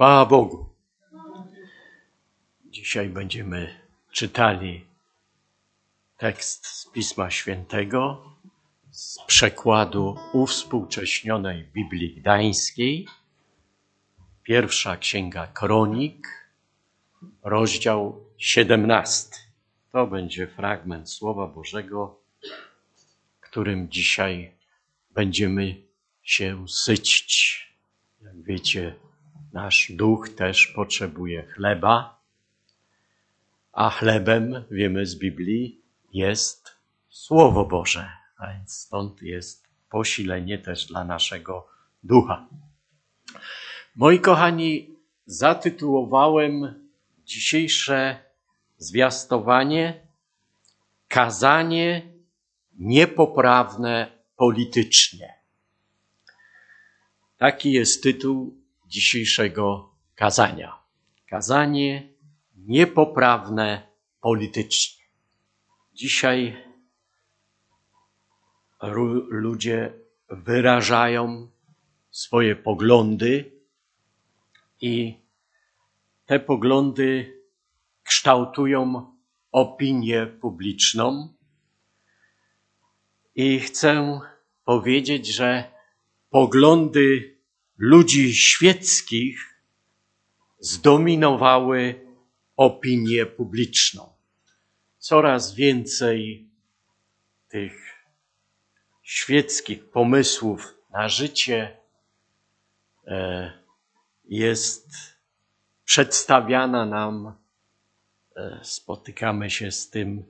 Chwała Bogu. Dzisiaj będziemy czytali tekst z Pisma Świętego z przekładu uwspółcześnionej Biblii Gdańskiej. Pierwsza Księga Kronik, rozdział 17. To będzie fragment Słowa Bożego, którym dzisiaj będziemy się sycić. Jak wiecie, nasz duch też potrzebuje chleba, a chlebem, wiemy z Biblii, jest Słowo Boże, a więc stąd jest posilenie też dla naszego ducha. Moi kochani, zatytułowałem dzisiejsze zwiastowanie Kazanie niepoprawne politycznie. Taki jest tytuł dzisiejszego kazania. Kazanie niepoprawne politycznie. Dzisiaj ludzie wyrażają swoje poglądy i te poglądy kształtują opinię publiczną. I chcę powiedzieć, że poglądy ludzi świeckich zdominowały opinię publiczną. Coraz więcej tych świeckich pomysłów na życie e, jest przedstawiana nam, e, spotykamy się z tym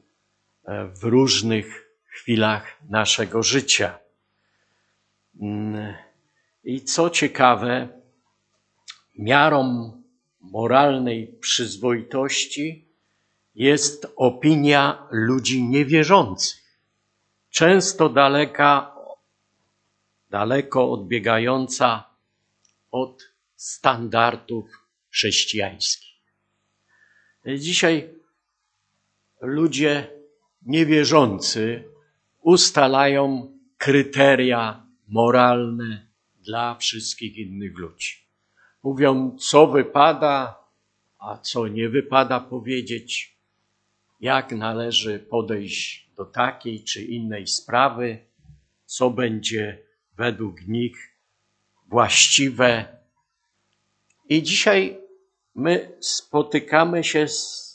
e, w różnych chwilach naszego życia. I co ciekawe, miarą moralnej przyzwoitości jest opinia ludzi niewierzących, często daleka, daleko odbiegająca od standardów chrześcijańskich. Dzisiaj ludzie niewierzący ustalają kryteria moralne dla wszystkich innych ludzi. Mówią, co wypada, a co nie wypada powiedzieć, jak należy podejść do takiej czy innej sprawy, co będzie według nich właściwe. I dzisiaj my spotykamy się z,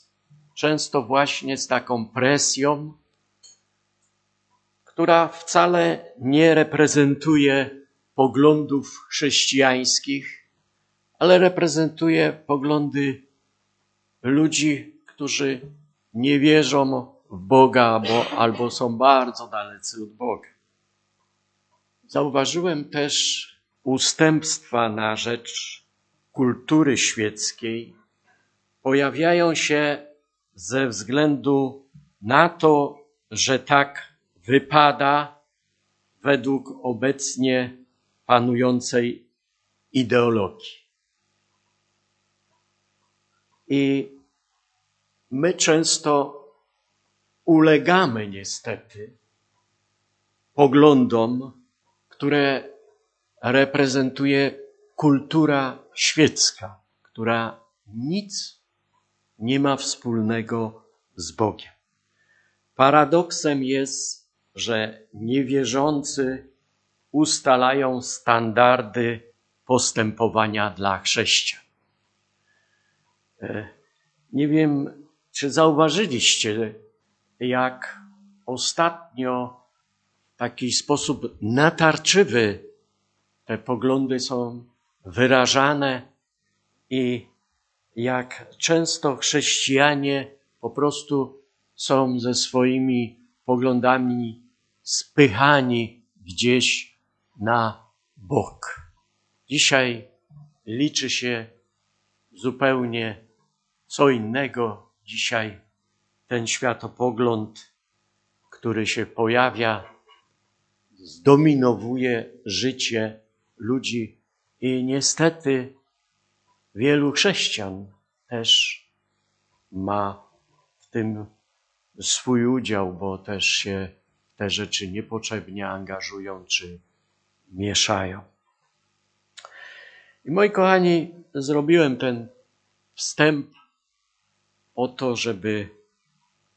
często właśnie z taką presją, która wcale nie reprezentuje poglądów chrześcijańskich, ale reprezentuje poglądy ludzi, którzy nie wierzą w Boga bo, albo są bardzo dalecy od Boga. Zauważyłem też ustępstwa na rzecz kultury świeckiej pojawiają się ze względu na to, że tak wypada według obecnie panującej ideologii. I my często ulegamy niestety poglądom, które reprezentuje kultura świecka, która nic nie ma wspólnego z Bogiem. Paradoksem jest, że niewierzący ustalają standardy postępowania dla chrześcijan. E, nie wiem, czy zauważyliście, jak ostatnio w taki sposób natarczywy te poglądy są wyrażane i jak często chrześcijanie po prostu są ze swoimi poglądami spychani gdzieś na bok. Dzisiaj liczy się zupełnie co innego. Dzisiaj ten światopogląd, który się pojawia, zdominowuje życie ludzi i niestety wielu chrześcijan też ma w tym swój udział, bo też się te rzeczy niepotrzebnie angażują czy mieszają. I moi kochani, zrobiłem ten wstęp o to, żeby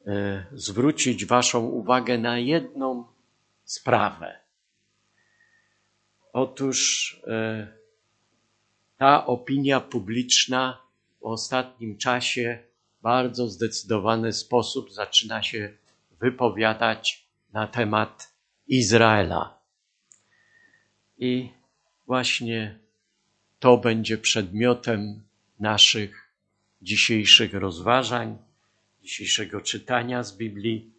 e, zwrócić Waszą uwagę na jedną sprawę. Otóż e, ta opinia publiczna w ostatnim czasie w bardzo zdecydowany sposób zaczyna się wypowiadać na temat Izraela. I właśnie to będzie przedmiotem naszych dzisiejszych rozważań, dzisiejszego czytania z Biblii.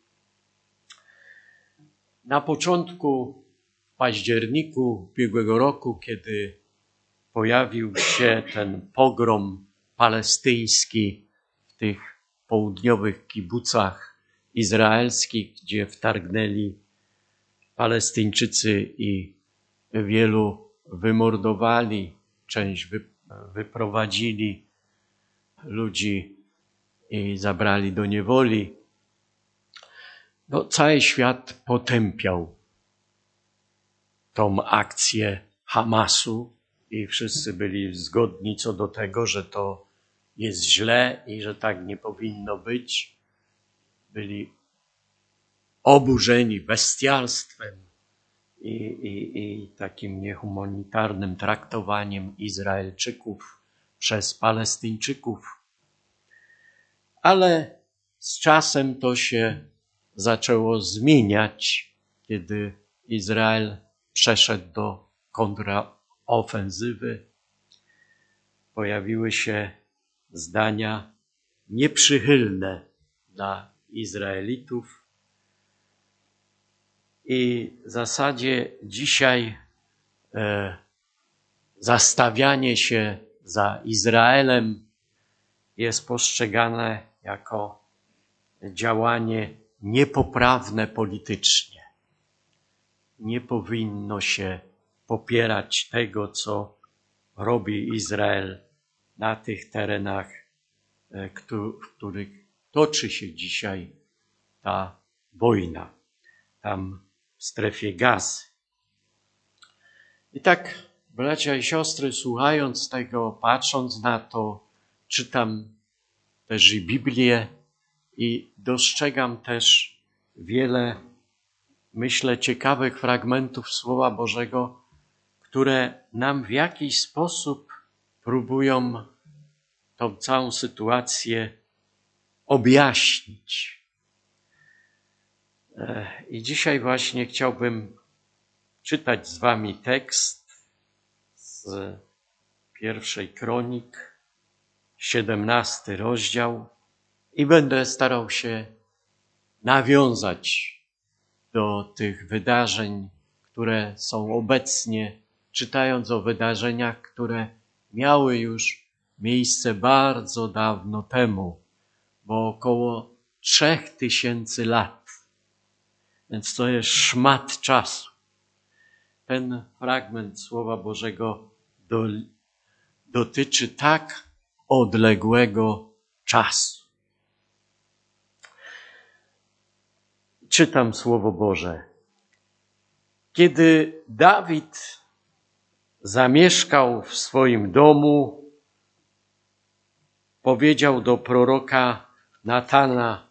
Na początku październiku ubiegłego roku, kiedy pojawił się ten pogrom palestyński w tych południowych kibucach izraelskich, gdzie wtargnęli Palestyńczycy i wielu wymordowali, część wyprowadzili ludzi i zabrali do niewoli. No, cały świat potępiał tą akcję Hamasu i wszyscy byli zgodni co do tego, że to jest źle i że tak nie powinno być. Byli oburzeni bestialstwem i, i, i takim niehumanitarnym traktowaniem Izraelczyków przez Palestyńczyków. Ale z czasem to się zaczęło zmieniać, kiedy Izrael przeszedł do kontraofensywy. Pojawiły się zdania nieprzychylne dla Izraelitów. I w zasadzie dzisiaj e, zastawianie się za Izraelem jest postrzegane jako działanie niepoprawne politycznie. Nie powinno się popierać tego, co robi Izrael na tych terenach, e, w których toczy się dzisiaj ta wojna, tam w strefie gazy. I tak, bracia i siostry, słuchając tego, patrząc na to, czytam też i Biblię i dostrzegam też wiele, myślę, ciekawych fragmentów Słowa Bożego, które nam w jakiś sposób próbują tą całą sytuację objaśnić. I dzisiaj właśnie chciałbym czytać z Wami tekst z pierwszej kronik, siedemnasty rozdział, i będę starał się nawiązać do tych wydarzeń, które są obecnie, czytając o wydarzeniach, które miały już miejsce bardzo dawno temu, bo około trzech tysięcy lat. Więc to jest szmat czasu. Ten fragment Słowa Bożego do, dotyczy tak odległego czasu. Czytam Słowo Boże. Kiedy Dawid zamieszkał w swoim domu, powiedział do proroka Natana: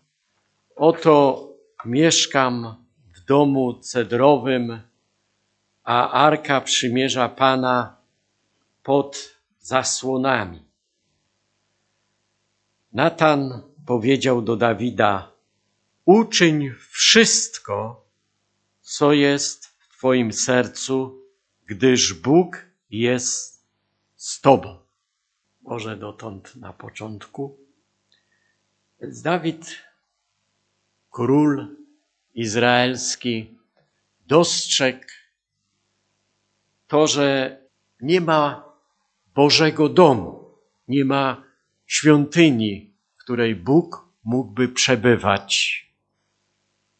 Oto mieszkam domu cedrowym, a arka przymierza Pana pod zasłonami. Natan powiedział do Dawida: Uczyń wszystko, co jest w Twoim sercu, gdyż Bóg jest z Tobą. Może dotąd na początku. Więc Dawid, król izraelski, dostrzegł to, że nie ma Bożego domu, nie ma świątyni, w której Bóg mógłby przebywać.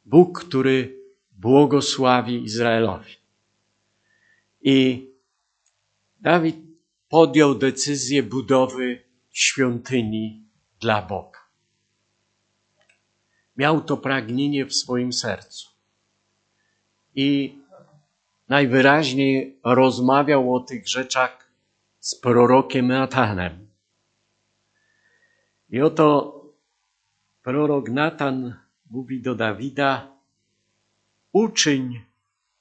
Bóg, który błogosławi Izraelowi. I Dawid podjął decyzję budowy świątyni dla Boga. Miał to pragnienie w swoim sercu. I najwyraźniej rozmawiał o tych rzeczach z prorokiem Natanem. I oto prorok Natan mówi do Dawida, uczyń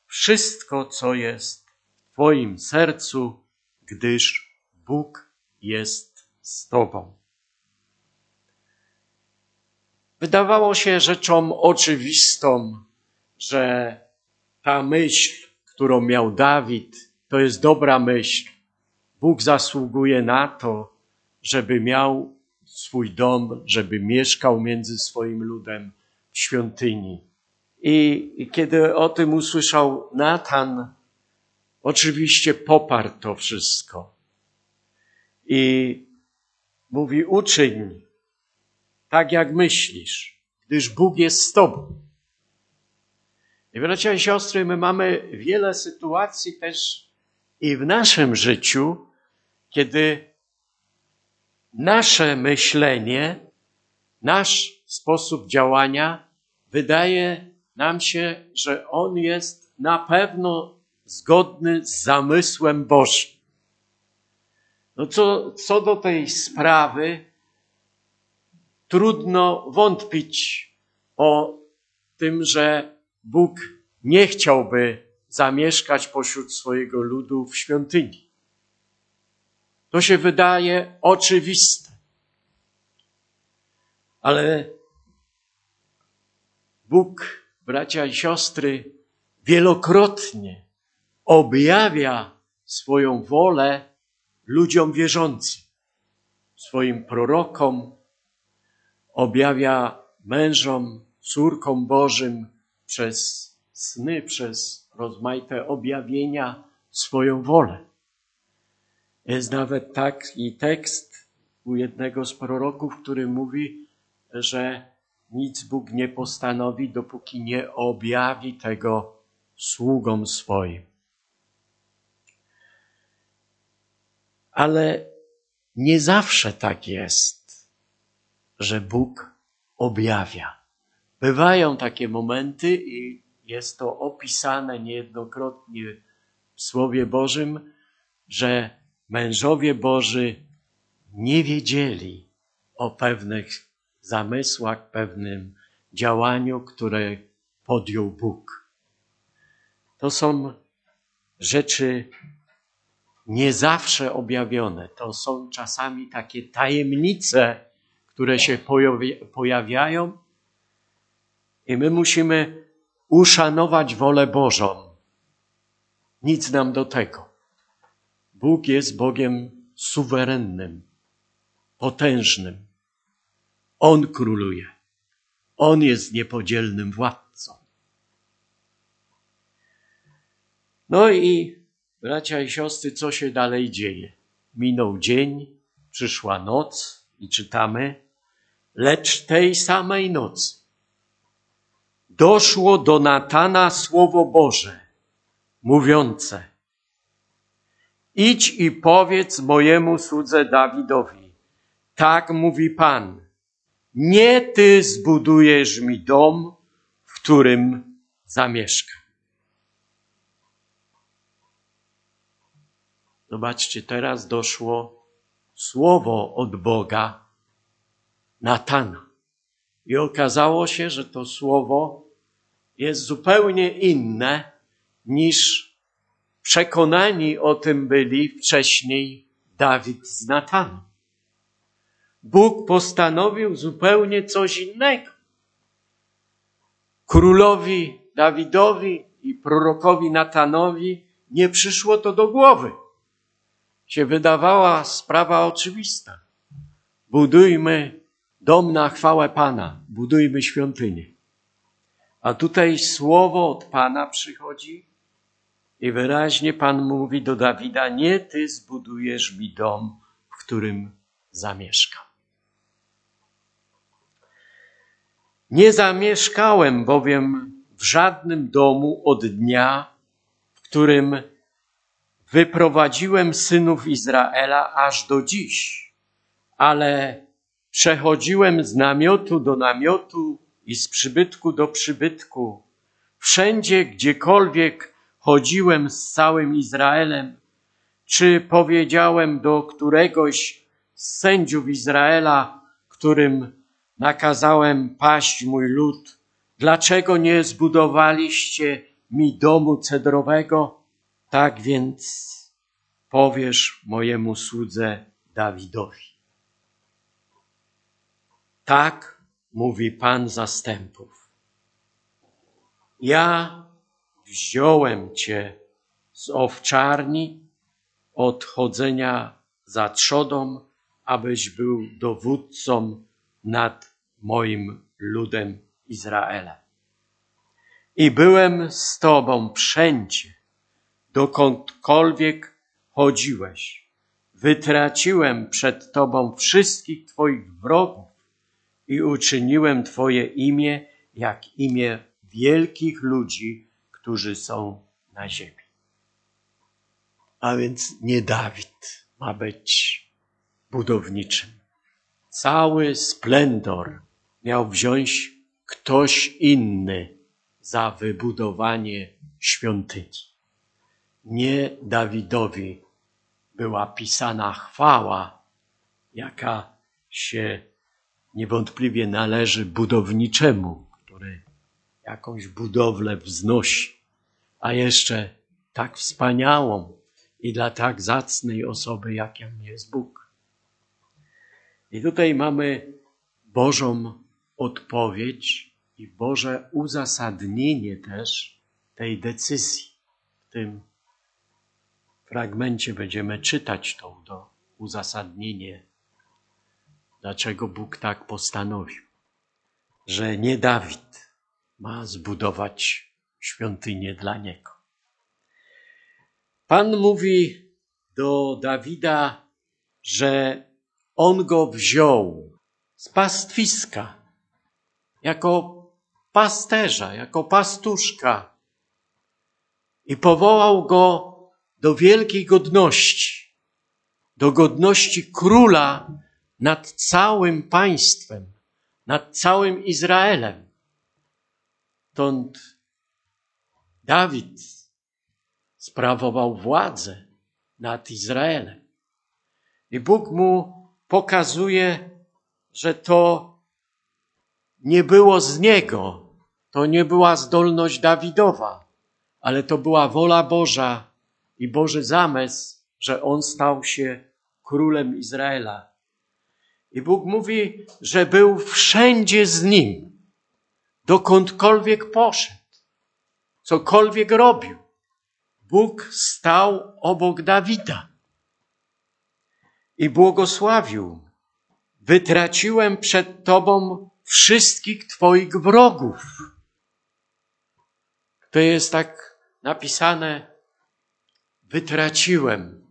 wszystko, co jest w Twoim sercu, gdyż Bóg jest z Tobą. Wydawało się rzeczą oczywistą, że ta myśl, którą miał Dawid, to jest dobra myśl. Bóg zasługuje na to, żeby miał swój dom, żeby mieszkał między swoim ludem w świątyni. I kiedy o tym usłyszał Natan, oczywiście poparł to wszystko. I mówi: Uczyń tak, jak myślisz, gdyż Bóg jest z Tobą. I bracia i siostry, my mamy wiele sytuacji też i w naszym życiu, kiedy nasze myślenie, nasz sposób działania wydaje nam się, że on jest na pewno zgodny z zamysłem Bożym. No co, co do tej sprawy, trudno wątpić o tym, że Bóg nie chciałby zamieszkać pośród swojego ludu w świątyni. To się wydaje oczywiste. Ale Bóg, bracia i siostry, wielokrotnie objawia swoją wolę ludziom wierzącym, swoim prorokom, objawia mężom, córkom Bożym przez sny, przez rozmaite objawienia swoją wolę. Jest nawet taki tekst u jednego z proroków, który mówi, że nic Bóg nie postanowi, dopóki nie objawi tego sługom swoim. Ale nie zawsze tak jest, że Bóg objawia. Bywają takie momenty i jest to opisane niejednokrotnie w Słowie Bożym, że mężowie Boży nie wiedzieli o pewnych zamysłach, pewnym działaniu, które podjął Bóg. To są rzeczy nie zawsze objawione. To są czasami takie tajemnice, które się pojawiają, i my musimy uszanować wolę Bożą. Nic nam do tego. Bóg jest Bogiem suwerennym, potężnym. On króluje. On jest niepodzielnym władcą. No i bracia i siostry, co się dalej dzieje? Minął dzień, przyszła noc i czytamy, lecz tej samej nocy doszło do Natana słowo Boże, mówiące: Idź i powiedz mojemu słudze Dawidowi, tak mówi Pan, nie ty zbudujesz mi dom, w którym zamieszkam. Zobaczcie, teraz doszło słowo od Boga Natana. I okazało się, że to słowo jest zupełnie inne niż przekonani o tym byli wcześniej Dawid z Natanem. Bóg postanowił zupełnie coś innego. Królowi Dawidowi i prorokowi Natanowi nie przyszło to do głowy. Się wydawała sprawa oczywista. Budujmy dom na chwałę Pana, budujmy świątynię. A tutaj słowo od Pana przychodzi i wyraźnie Pan mówi do Dawida: Nie ty zbudujesz mi dom, w którym zamieszkam. Nie zamieszkałem bowiem w żadnym domu od dnia, w którym wyprowadziłem synów Izraela aż do dziś, ale przechodziłem z namiotu do namiotu i z przybytku do przybytku. Wszędzie, gdziekolwiek chodziłem z całym Izraelem, Czy powiedziałem do któregoś z sędziów Izraela, którym nakazałem paść mój lud, dlaczego nie zbudowaliście mi domu cedrowego? Tak więc powiesz mojemu słudze Dawidowi. Tak mówi Pan zastępów. Ja wziąłem Cię z owczarni od chodzenia za trzodą, abyś był dowódcą nad moim ludem Izraelem. I byłem z Tobą wszędzie, dokądkolwiek chodziłeś. Wytraciłem przed Tobą wszystkich Twoich wrogów i uczyniłem Twoje imię jak imię wielkich ludzi, którzy są na ziemi. A więc nie Dawid ma być budowniczym. Cały splendor miał wziąć ktoś inny za wybudowanie świątyni. Nie Dawidowi była pisana chwała, jaka się niewątpliwie należy budowniczemu, który jakąś budowlę wznosi, a jeszcze tak wspaniałą i dla tak zacnej osoby, jakim jest Bóg. I tutaj mamy Bożą odpowiedź i Boże uzasadnienie też tej decyzji. W tym fragmencie będziemy czytać to uzasadnienie, dlaczego Bóg tak postanowił, że nie Dawid ma zbudować świątynię dla niego. Pan mówi do Dawida, że on go wziął z pastwiska, jako pasterza, jako pastuszka i powołał go do wielkiej godności, do godności króla nad całym państwem, nad całym Izraelem. Stąd Dawid sprawował władzę nad Izraelem. I Bóg mu pokazuje, że to nie było z niego, to nie była zdolność Dawidowa, ale to była wola Boża i Boży zamysł, że on stał się królem Izraela. I Bóg mówi, że był wszędzie z nim, dokądkolwiek poszedł, cokolwiek robił. Bóg stał obok Dawida i błogosławił. Wytraciłem przed Tobą wszystkich Twoich wrogów. To jest tak napisane, wytraciłem.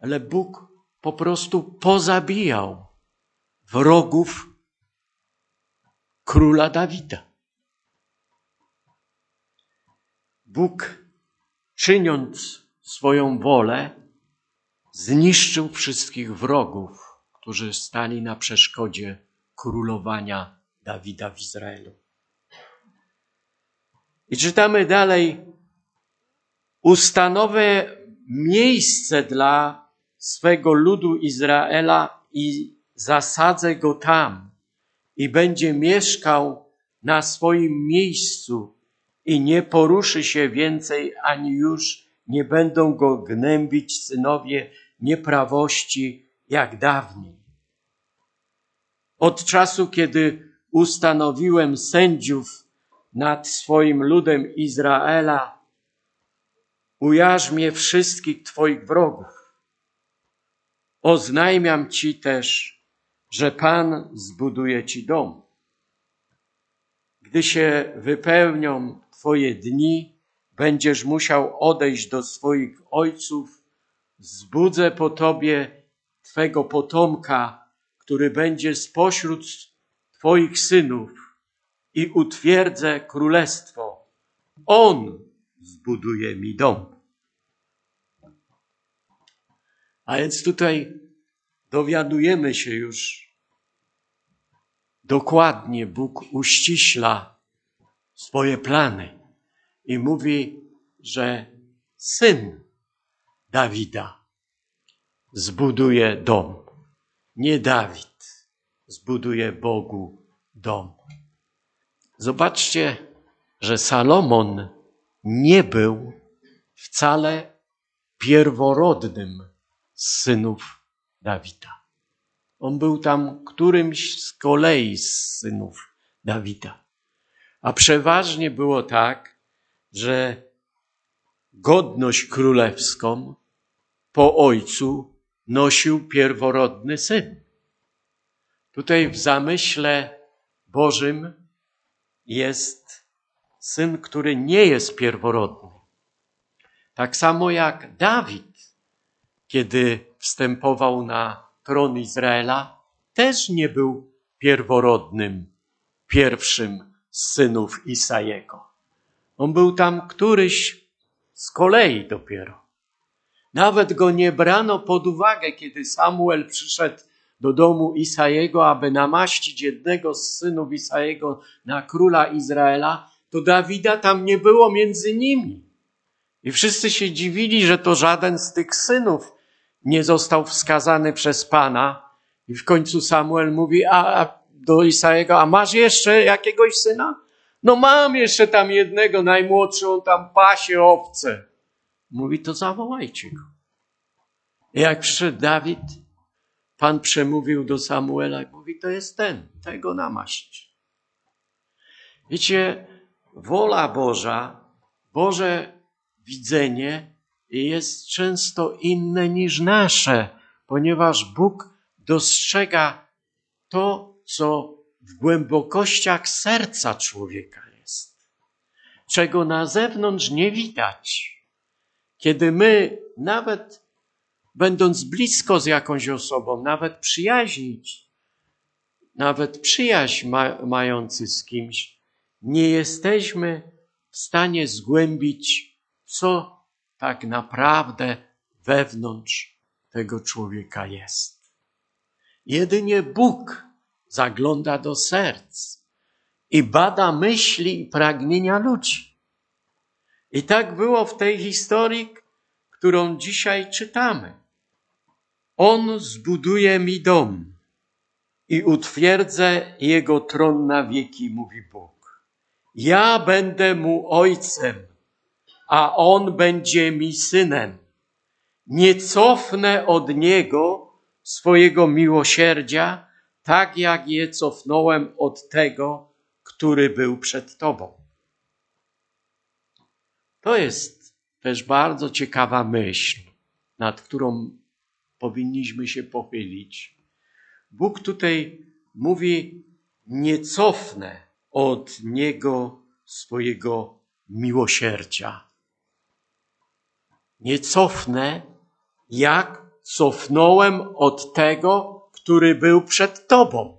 Ale Bóg po prostu pozabijał wrogów króla Dawida. Bóg, czyniąc swoją wolę, zniszczył wszystkich wrogów, którzy stali na przeszkodzie królowania Dawida w Izraelu. I czytamy dalej, ustanowię miejsce dla swego ludu Izraela i zasadzę go tam i będzie mieszkał na swoim miejscu i nie poruszy się więcej, ani już nie będą go gnębić synowie nieprawości jak dawniej. Od czasu, kiedy ustanowiłem sędziów nad swoim ludem Izraela, ujarzmię wszystkich Twoich wrogów. Oznajmiam Ci też, że Pan zbuduje Ci dom. Gdy się wypełnią Twoje dni, będziesz musiał odejść do swoich ojców, zbudzę po Tobie Twego potomka, który będzie spośród Twoich synów i utwierdzę królestwo. On zbuduje mi dom. A więc tutaj dowiadujemy się już dokładnie, Bóg uściśla swoje plany i mówi, że syn Dawida zbuduje dom. Nie Dawid zbuduje Bogu dom. Zobaczcie, że Salomon nie był wcale pierworodnym z synów Dawida. On był tam którymś z kolei z synów Dawida. A przeważnie było tak, że godność królewską po ojcu nosił pierworodny syn. Tutaj w zamyśle Bożym jest syn, który nie jest pierworodny. Tak samo jak Dawid, kiedy wstępował na tron Izraela, też nie był pierworodnym, pierwszym z synów Isajego. On był tam któryś z kolei dopiero. Nawet go nie brano pod uwagę, kiedy Samuel przyszedł do domu Isajego, aby namaścić jednego z synów Isajego na króla Izraela, to Dawida tam nie było między nimi. I wszyscy się dziwili, że to żaden z tych synów nie został wskazany przez Pana. I w końcu Samuel mówi a, do Isajego, a masz jeszcze jakiegoś syna? No mam jeszcze tam jednego, najmłodszy, on tam pasie owce. Mówi, to zawołajcie go. Jak przyszedł Dawid, Pan przemówił do Samuela i mówi, to jest ten, tego namaść. Wiecie, wola Boża, Boże widzenie jest często inne niż nasze, ponieważ Bóg dostrzega to, co w głębokościach serca człowieka jest, czego na zewnątrz nie widać. Kiedy my, nawet będąc blisko z jakąś osobą, nawet przyjaźnić, nawet przyjaźń ma, mający z kimś, nie jesteśmy w stanie zgłębić, co tak naprawdę wewnątrz tego człowieka jest. Jedynie Bóg zagląda do serc i bada myśli i pragnienia ludzi. I tak było w tej historii, którą dzisiaj czytamy. On zbuduje mi dom i utwierdzę jego tron na wieki, mówi Bóg. Ja będę mu ojcem, a on będzie mi synem. Nie cofnę od niego swojego miłosierdzia, tak jak je cofnąłem od tego, który był przed Tobą. To jest też bardzo ciekawa myśl, nad którą powinniśmy się pochylić. Bóg tutaj mówi: Nie cofnę od Niego swojego miłosierdzia. Nie cofnę, jak cofnąłem od tego, który był przed Tobą.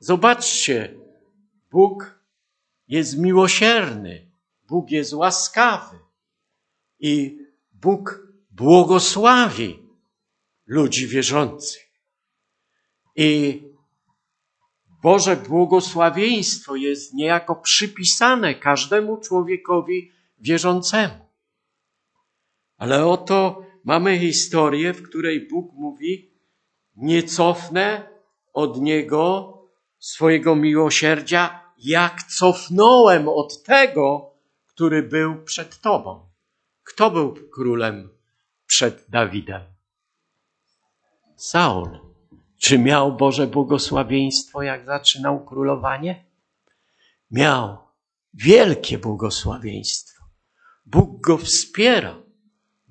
Zobaczcie, Bóg jest miłosierny, Bóg jest łaskawy i Bóg błogosławi ludzi wierzących. I Boże błogosławieństwo jest niejako przypisane każdemu człowiekowi wierzącemu. Ale oto mamy historię, w której Bóg mówi: nie cofnę od Niego swojego miłosierdzia, jak cofnąłem od tego, który był przed Tobą. Kto był królem przed Dawidem? Saul. Czy miał Boże błogosławieństwo, jak zaczynał królowanie? Miał wielkie błogosławieństwo. Bóg go wspierał.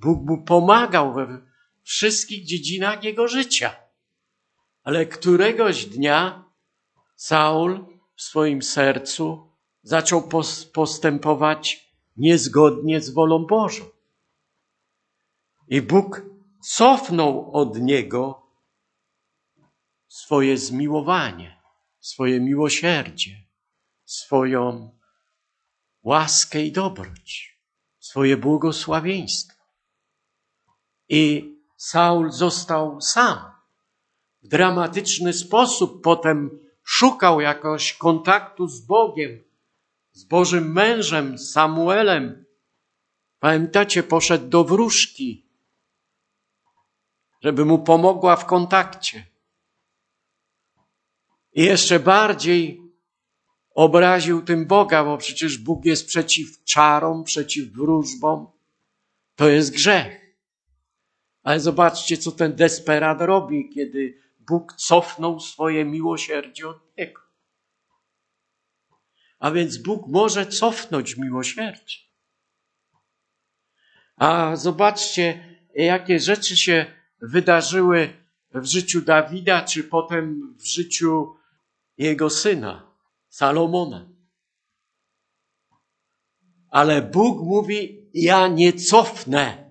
Bóg mu pomagał we wszystkich dziedzinach jego życia. Ale któregoś dnia Saul w swoim sercu zaczął postępować niezgodnie z wolą Bożą. I Bóg cofnął od niego swoje zmiłowanie, swoje miłosierdzie, swoją łaskę i dobroć, swoje błogosławieństwo. I Saul został sam w dramatyczny sposób potem szukał jakoś kontaktu z Bogiem, z Bożym mężem, Samuelem. Pamiętacie, poszedł do wróżki, żeby mu pomogła w kontakcie. I jeszcze bardziej obraził tym Boga, bo przecież Bóg jest przeciw czarom, przeciw wróżbom. To jest grzech. Ale zobaczcie, co ten desperat robi, kiedy Bóg cofnął swoje miłosierdzie od niego. A więc Bóg może cofnąć miłosierdzie. A zobaczcie, jakie rzeczy się wydarzyły w życiu Dawida, czy potem w życiu jego syna, Salomona. Ale Bóg mówi: Ja nie cofnę,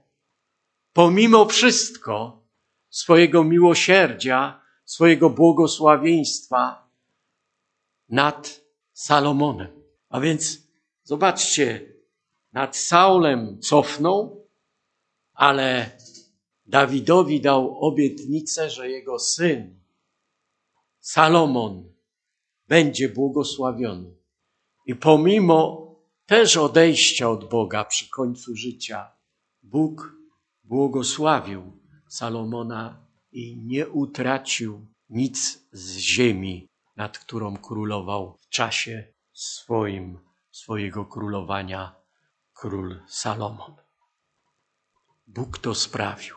pomimo wszystko, swojego miłosierdzia, swojego błogosławieństwa nad Salomonem. A więc zobaczcie, nad Saulem cofnął, ale Dawidowi dał obietnicę, że jego syn Salomon będzie błogosławiony. I pomimo też odejścia od Boga przy końcu życia, Bóg błogosławił Salomona i nie utracił nic z ziemi, nad którą królował w czasie swoim, swojego królowania król Salomon. Bóg to sprawił.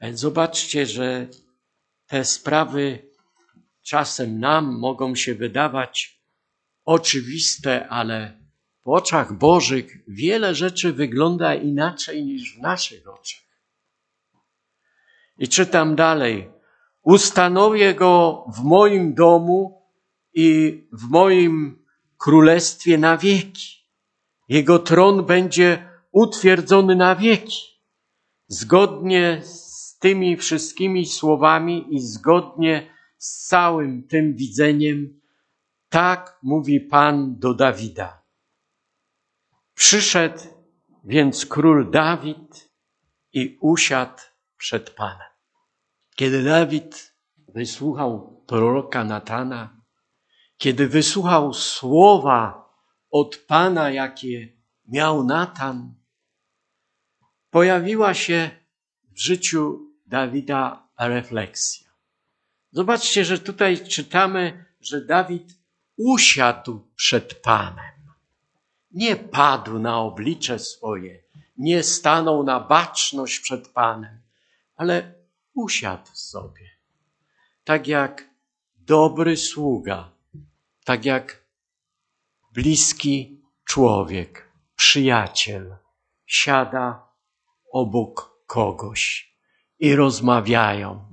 Więc zobaczcie, że te sprawy czasem nam mogą się wydawać oczywiste, ale w oczach Bożych wiele rzeczy wygląda inaczej niż w naszych oczach. I czytam dalej. Ustanowię go w moim domu i w moim królestwie na wieki. Jego tron będzie utwierdzony na wieki. Zgodnie z tymi wszystkimi słowami i zgodnie z całym tym widzeniem, tak mówi Pan do Dawida. Przyszedł więc król Dawid i usiadł przed Panem. Kiedy Dawid wysłuchał proroka Natana, kiedy wysłuchał słowa od Pana, jakie miał Natan, pojawiła się w życiu Dawida refleksja. Zobaczcie, że tutaj czytamy, że Dawid usiadł przed Panem. Nie padł na oblicze swoje, nie stanął na baczność przed Panem, ale usiadł sobie. Tak jak dobry sługa, tak jak bliski człowiek, przyjaciel, siada obok kogoś i rozmawiają.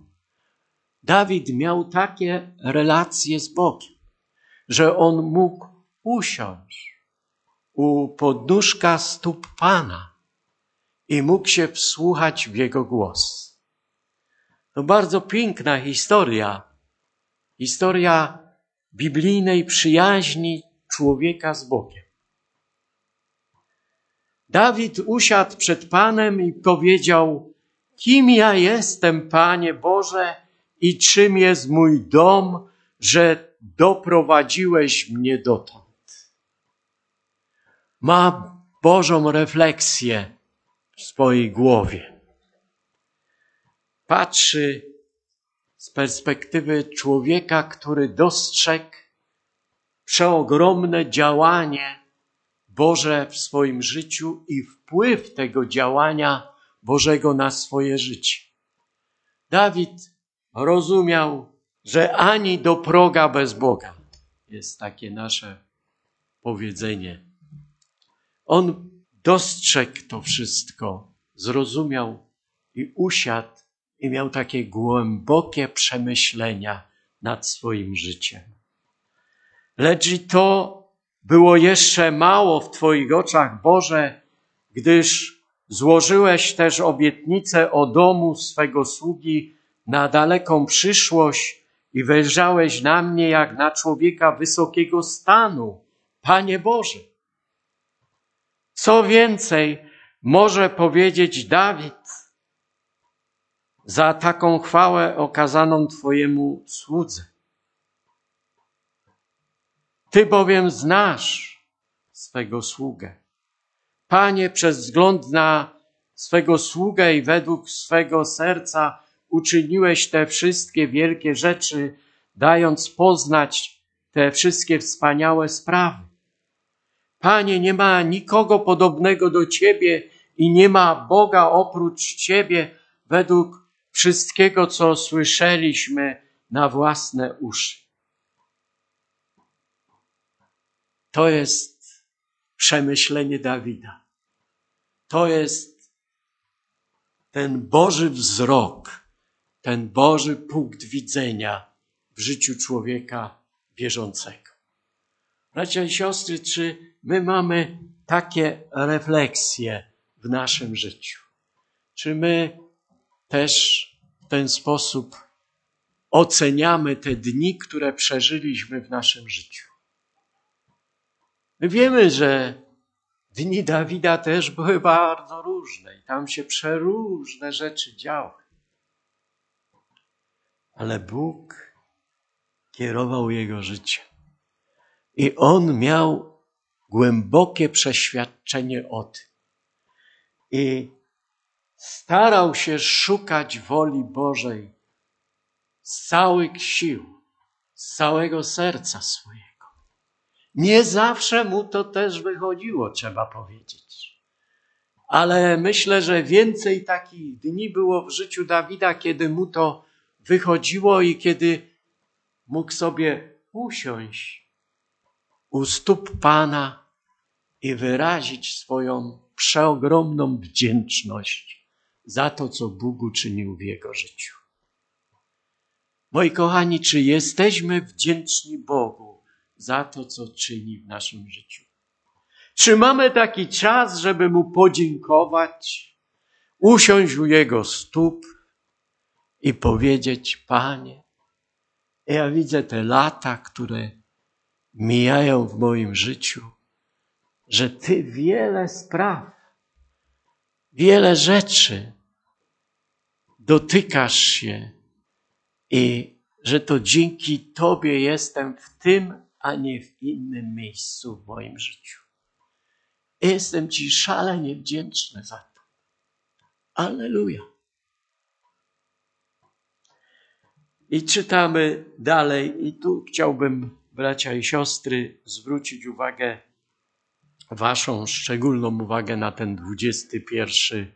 Dawid miał takie relacje z Bogiem, że on mógł usiąść u podnóżka stóp Pana i mógł się wsłuchać w Jego głos. To bardzo piękna historia. Historia biblijnej przyjaźni człowieka z Bogiem. Dawid usiadł przed Panem i powiedział: Kim ja jestem, Panie Boże, i czym jest mój dom, że doprowadziłeś mnie dotąd? Ma Bożą refleksję w swojej głowie. Patrzy z perspektywy człowieka, który dostrzegł przeogromne działanie Boże w swoim życiu i wpływ tego działania Bożego na swoje życie. Dawid rozumiał, że ani do proga bez Boga jest takie nasze powiedzenie. On dostrzegł to wszystko, zrozumiał i usiadł i miał takie głębokie przemyślenia nad swoim życiem. Lecz i to było jeszcze mało w Twoich oczach, Boże, gdyż złożyłeś też obietnicę o domu swego sługi na daleką przyszłość i wejrzałeś na mnie jak na człowieka wysokiego stanu, Panie Boże. Co więcej może powiedzieć Dawid za taką chwałę okazaną Twojemu słudze? Ty bowiem znasz swego sługę. Panie, przez wzgląd na swego sługę i według swego serca uczyniłeś te wszystkie wielkie rzeczy, dając poznać te wszystkie wspaniałe sprawy. Panie, nie ma nikogo podobnego do Ciebie i nie ma Boga oprócz Ciebie według wszystkiego, co słyszeliśmy na własne uszy. To jest przemyślenie Dawida. To jest ten Boży wzrok, ten Boży punkt widzenia w życiu człowieka wierzącego. Bracia i siostry, czy my mamy takie refleksje w naszym życiu? Czy my też w ten sposób oceniamy te dni, które przeżyliśmy w naszym życiu? My wiemy, że dni Dawida też były bardzo różne i tam się przeróżne rzeczy działy. Ale Bóg kierował jego życiem. I on miał głębokie przeświadczenie o tym. I starał się szukać woli Bożej z całych sił, z całego serca swojego. Nie zawsze mu to też wychodziło, trzeba powiedzieć. Ale myślę, że więcej takich dni było w życiu Dawida, kiedy mu to wychodziło i kiedy mógł sobie usiąść u stóp Pana i wyrazić swoją przeogromną wdzięczność za to, co Bóg uczynił w jego życiu. Moi kochani, czy jesteśmy wdzięczni Bogu za to, co czyni w naszym życiu? Czy mamy taki czas, żeby Mu podziękować, usiąść u Jego stóp i powiedzieć, Panie, ja widzę te lata, które mijają w moim życiu, że Ty wiele spraw, wiele rzeczy dotykasz się i że to dzięki Tobie jestem w tym, a nie w innym miejscu w moim życiu. Jestem Ci szalenie wdzięczny za to. Alleluja. I czytamy dalej, i tu chciałbym, bracia i siostry, zwrócić uwagę, Waszą szczególną uwagę na ten dwudziesty pierwszy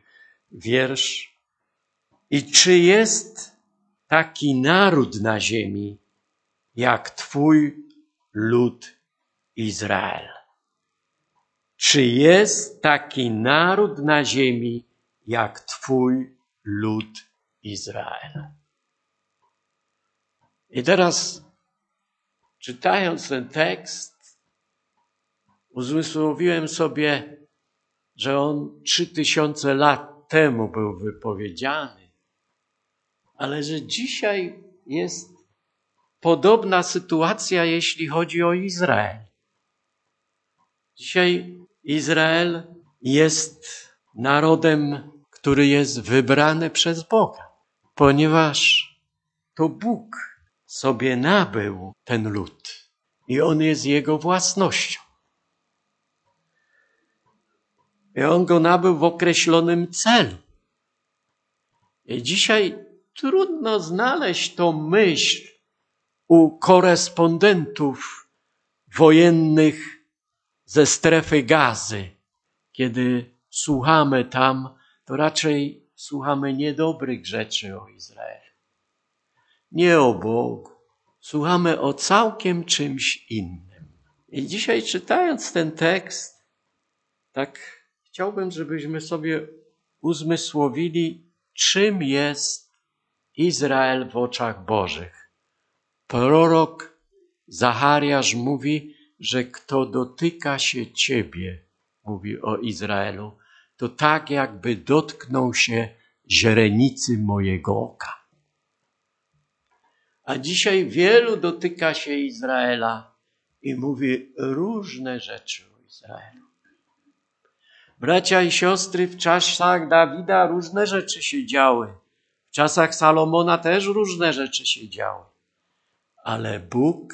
wiersz. I czy jest taki naród na ziemi, jak Twój lud Izrael? Czy jest taki naród na ziemi, jak Twój lud Izrael? I teraz, czytając ten tekst, uzmysłowiłem sobie, że on trzy tysiące lat temu był wypowiedziany, ale że dzisiaj jest podobna sytuacja, jeśli chodzi o Izrael. Dzisiaj Izrael jest narodem, który jest wybrany przez Boga, ponieważ to Bóg sobie nabył ten lud i on jest jego własnością. I on go nabył w określonym celu. I dzisiaj trudno znaleźć tą myśl u korespondentów wojennych ze strefy gazy. Kiedy słuchamy tam, to raczej słuchamy niedobrych rzeczy o Izraelu nie o Bogu. Słuchamy o całkiem czymś innym. I dzisiaj czytając ten tekst, tak chciałbym, żebyśmy sobie uzmysłowili, czym jest Izrael w oczach Bożych. Prorok Zachariasz mówi, że kto dotyka się Ciebie, mówi o Izraelu, to tak jakby dotknął się źrenicy mojego oka. A dzisiaj wielu dotyka się Izraela i mówi różne rzeczy o Izraelu. Bracia i siostry, w czasach Dawida różne rzeczy się działy. W czasach Salomona też różne rzeczy się działy. Ale Bóg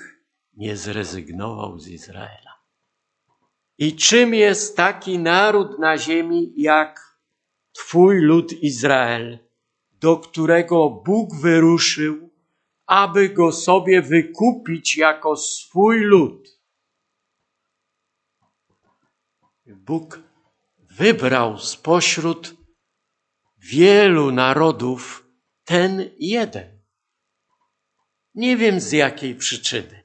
nie zrezygnował z Izraela. I czym jest taki naród na ziemi jak Twój lud Izrael, do którego Bóg wyruszył, aby go sobie wykupić jako swój lud? Bóg wybrał spośród wielu narodów ten jeden. Nie wiem z jakiej przyczyny.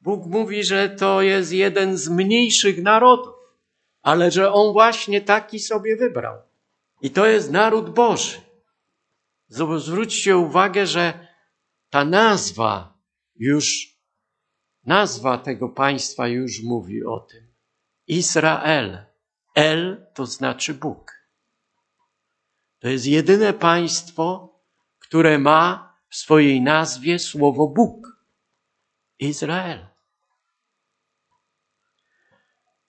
Bóg mówi, że to jest jeden z mniejszych narodów, ale że on właśnie taki sobie wybrał. I to jest naród Boży. Zwróćcie uwagę, że ta nazwa już, nazwa tego państwa już mówi o tym. Izrael. El to znaczy Bóg. To jest jedyne państwo, które ma w swojej nazwie słowo Bóg. Izrael.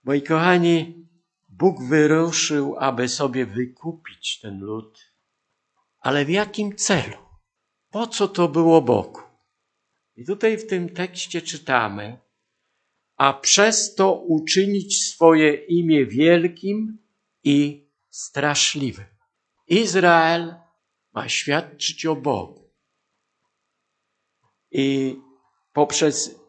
Moi kochani, Bóg wyruszył, aby sobie wykupić ten lud, ale w jakim celu? Po co to było Bogu? I tutaj w tym tekście czytamy, a przez to uczynić swoje imię wielkim i straszliwym. Izrael ma świadczyć o Bogu. I poprzez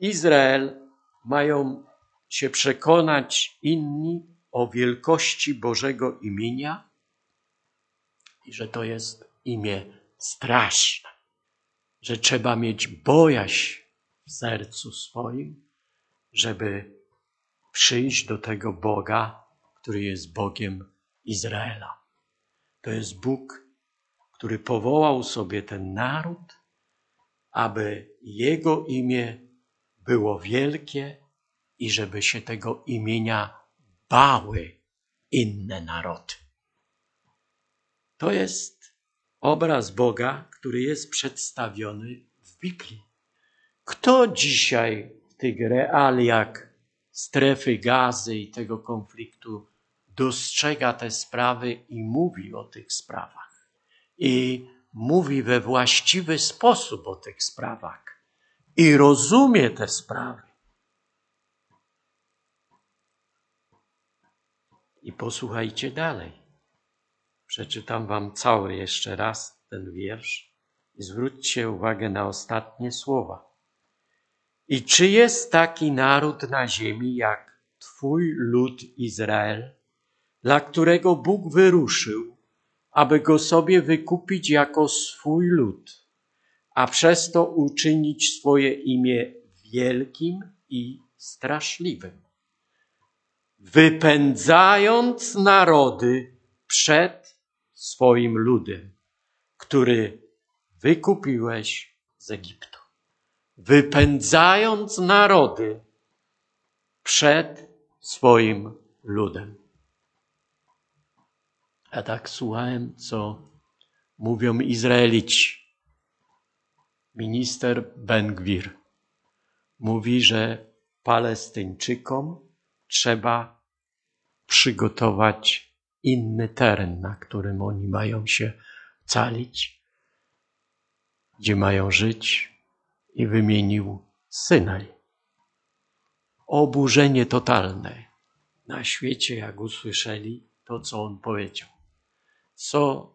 Izrael mają się przekonać inni o wielkości Bożego imienia i że to jest imię straszne, że trzeba mieć bojaźń w sercu swoim, żeby przyjść do tego Boga, który jest Bogiem Izraela. To jest Bóg, który powołał sobie ten naród, aby Jego imię było wielkie i żeby się tego imienia bały inne narody. To jest obraz Boga, który jest przedstawiony w Biblii. Kto dzisiaj tych realiach strefy gazy i tego konfliktu dostrzega te sprawy i mówi o tych sprawach? I mówi we właściwy sposób o tych sprawach i rozumie te sprawy. I posłuchajcie dalej. Przeczytam wam cały jeszcze raz ten wiersz i zwróćcie uwagę na ostatnie słowa. I czy jest taki naród na ziemi jak Twój lud Izrael, dla którego Bóg wyruszył, aby go sobie wykupić jako swój lud, a przez to uczynić swoje imię wielkim i straszliwym? wypędzając narody przed swoim ludem, który wykupiłeś z Egiptu. Wypędzając narody przed swoim ludem. A tak słuchałem, co mówią Izraelici. Minister Ben-Gwir mówi, że Palestyńczykom trzeba przygotować inny teren, na którym oni mają się calić, gdzie mają żyć i wymienił Synaj. Oburzenie totalne na świecie, jak usłyszeli to, co on powiedział. Co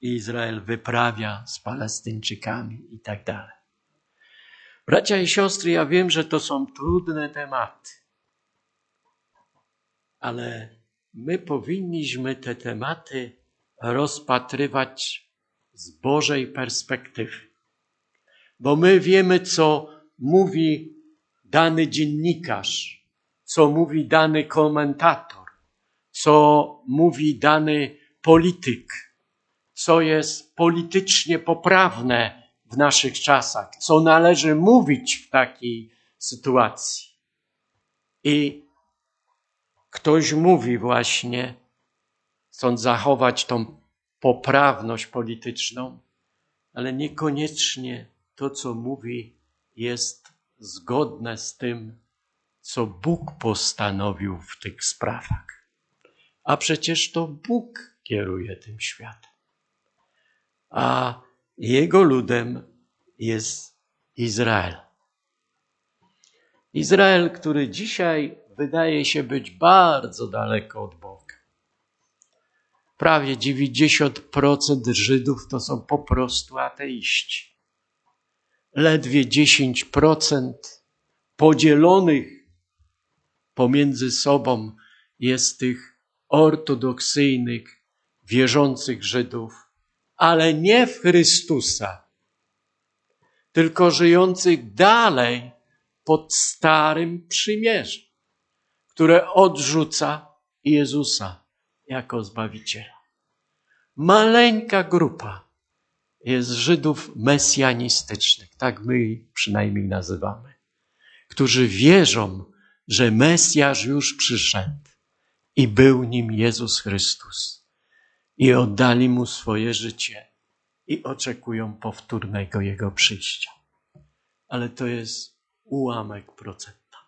Izrael wyprawia z Palestyńczykami i tak dalej. Bracia i siostry, ja wiem, że to są trudne tematy ale my powinniśmy te tematy rozpatrywać z Bożej perspektywy. Bo my wiemy, co mówi dany dziennikarz, co mówi dany komentator, co mówi dany polityk, co jest politycznie poprawne w naszych czasach, co należy mówić w takiej sytuacji. I Ktoś mówi właśnie, chcąc zachować tą poprawność polityczną, ale niekoniecznie to, co mówi, jest zgodne z tym, co Bóg postanowił w tych sprawach. A przecież to Bóg kieruje tym światem. A Jego ludem jest Izrael. Izrael, który dzisiaj wydaje się być bardzo daleko od Boga. Prawie 90% Żydów to są po prostu ateiści. Ledwie 10% podzielonych pomiędzy sobą jest tych ortodoksyjnych, wierzących Żydów, ale nie w Chrystusa, tylko żyjących dalej pod starym przymierzem, które odrzuca Jezusa jako Zbawiciela. Maleńka grupa jest Żydów mesjanistycznych, tak my przynajmniej nazywamy, którzy wierzą, że Mesjasz już przyszedł i był nim Jezus Chrystus i oddali mu swoje życie i oczekują powtórnego jego przyjścia. Ale to jest ułamek procenta.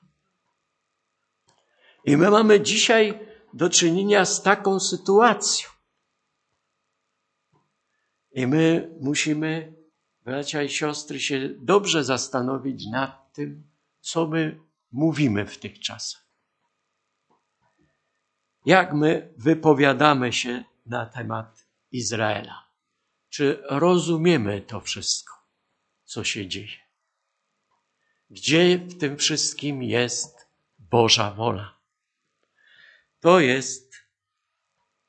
I my mamy dzisiaj do czynienia z taką sytuacją. I my musimy, bracia i siostry, się dobrze zastanowić nad tym, co my mówimy w tych czasach. Jak my wypowiadamy się na temat Izraela? Czy rozumiemy to wszystko, co się dzieje? Gdzie w tym wszystkim jest Boża wola? To jest,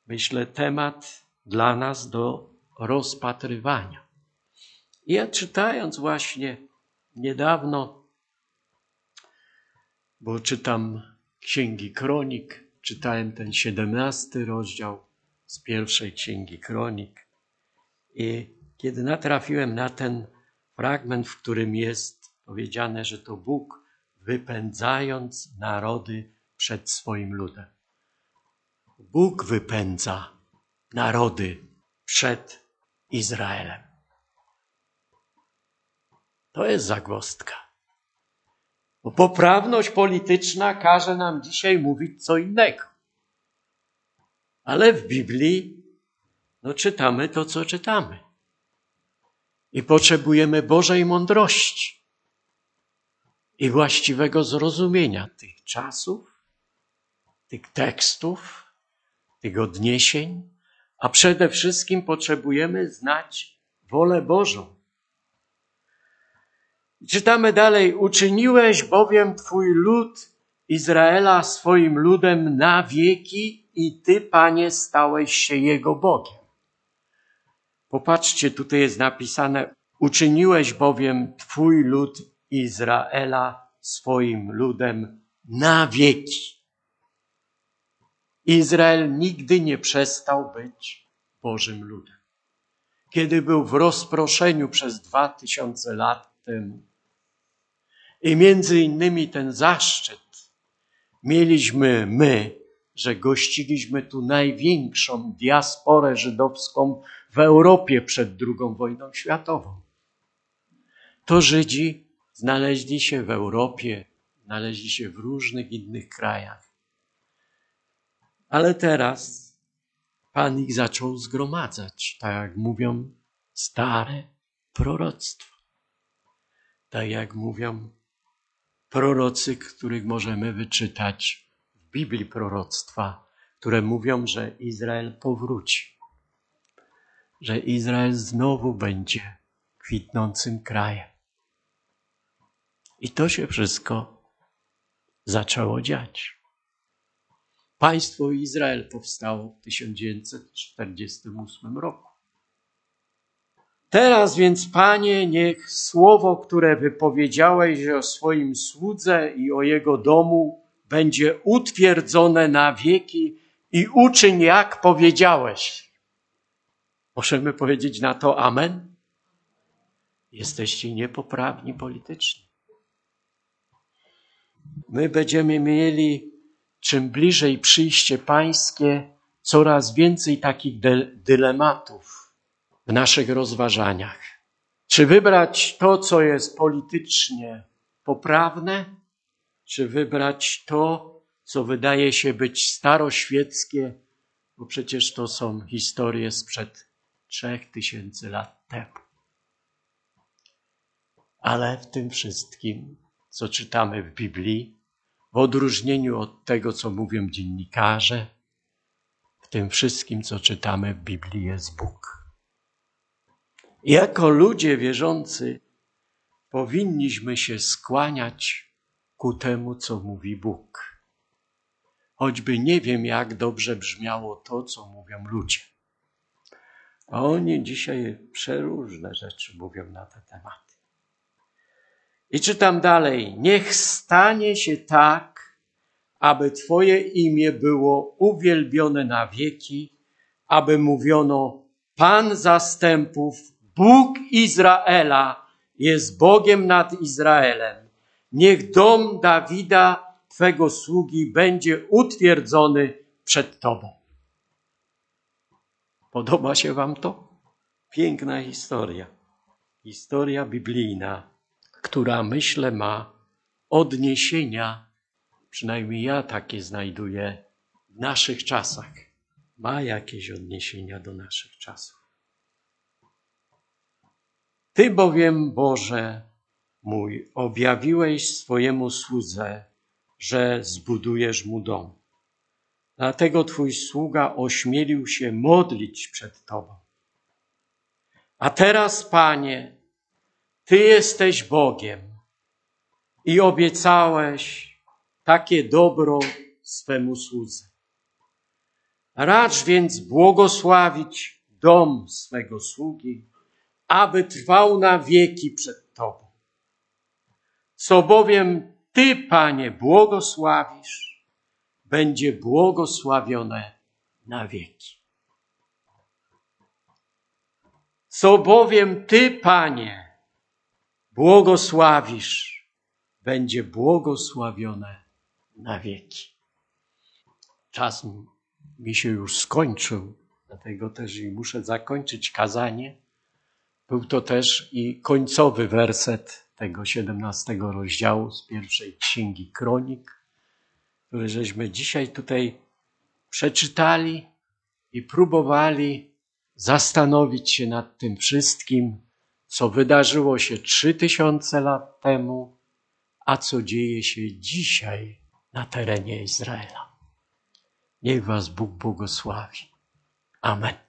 myślę, temat dla nas do rozpatrywania. Ja czytając właśnie niedawno, bo czytam Księgi Kronik, czytałem ten siedemnasty rozdział z pierwszej Księgi Kronik i kiedy natrafiłem na ten fragment, w którym jest powiedziane, że to Bóg wypędzając narody przed swoim ludem. Bóg wypędza narody przed Izraelem. To jest zagłostka. Bo poprawność polityczna każe nam dzisiaj mówić co innego. Ale w Biblii no, czytamy to, co czytamy. I potrzebujemy Bożej mądrości i właściwego zrozumienia tych czasów, tych tekstów, tych odniesień, a przede wszystkim potrzebujemy znać wolę Bożą. Czytamy dalej, uczyniłeś bowiem Twój lud Izraela swoim ludem na wieki i Ty, Panie, stałeś się Jego Bogiem. Popatrzcie, tutaj jest napisane, uczyniłeś bowiem Twój lud Izraela swoim ludem na wieki. Izrael nigdy nie przestał być Bożym ludem. Kiedy był w rozproszeniu przez dwa tysiące lat temu. I między innymi ten zaszczyt mieliśmy my, że gościliśmy tu największą diasporę żydowską w Europie przed II wojną światową. To Żydzi znaleźli się w Europie, znaleźli się w różnych innych krajach. Ale teraz Pan ich zaczął zgromadzać, tak jak mówią stare proroctwa. Tak jak mówią prorocy, których możemy wyczytać w Biblii proroctwa, które mówią, że Izrael powróci, że Izrael znowu będzie kwitnącym krajem. I to się wszystko zaczęło dziać. Państwo Izrael powstało w 1948 roku. Teraz więc, Panie, niech słowo, które wypowiedziałeś o swoim słudze i o jego domu, będzie utwierdzone na wieki i uczyń, jak powiedziałeś. Możemy powiedzieć na to Amen? Jesteście niepoprawni politycznie. My będziemy mieli, czym bliżej przyjście Pańskie, coraz więcej takich dylematów w naszych rozważaniach. Czy wybrać to, co jest politycznie poprawne, czy wybrać to, co wydaje się być staroświeckie, bo przecież to są historie sprzed trzech tysięcy lat temu. Ale w tym wszystkim, co czytamy w Biblii, w odróżnieniu od tego, co mówią dziennikarze, w tym wszystkim, co czytamy w Biblii, jest Bóg. Jako ludzie wierzący powinniśmy się skłaniać ku temu, co mówi Bóg. Choćby nie wiem, jak dobrze brzmiało to, co mówią ludzie. A oni dzisiaj przeróżne rzeczy mówią na te tematy. I czytam dalej. Niech stanie się tak, aby Twoje imię było uwielbione na wieki, aby mówiono Pan zastępów, Bóg Izraela jest Bogiem nad Izraelem. Niech dom Dawida, Twego sługi, będzie utwierdzony przed Tobą. Podoba się Wam to? Piękna historia. Historia biblijna, która myślę ma odniesienia, przynajmniej ja takie znajduję w naszych czasach. Ma jakieś odniesienia do naszych czasów. Ty bowiem, Boże mój, objawiłeś swojemu słudze, że zbudujesz mu dom. Dlatego Twój sługa ośmielił się modlić przed Tobą. A teraz, Panie, Ty jesteś Bogiem i obiecałeś takie dobro swemu słudze. Racz więc błogosławić dom swego sługi, aby trwał na wieki przed Tobą. Co bowiem Ty, Panie, błogosławisz, będzie błogosławione na wieki. Co bowiem Ty, Panie, błogosławisz, będzie błogosławione na wieki. Czas mi się już skończył, dlatego też i muszę zakończyć kazanie. Był to też i końcowy werset tego 17 rozdziału z pierwszej księgi kronik, który żeśmy dzisiaj tutaj przeczytali i próbowali zastanowić się nad tym wszystkim, co wydarzyło się trzy tysiące lat temu, a co dzieje się dzisiaj na terenie Izraela. Niech Was Bóg błogosławi. Amen.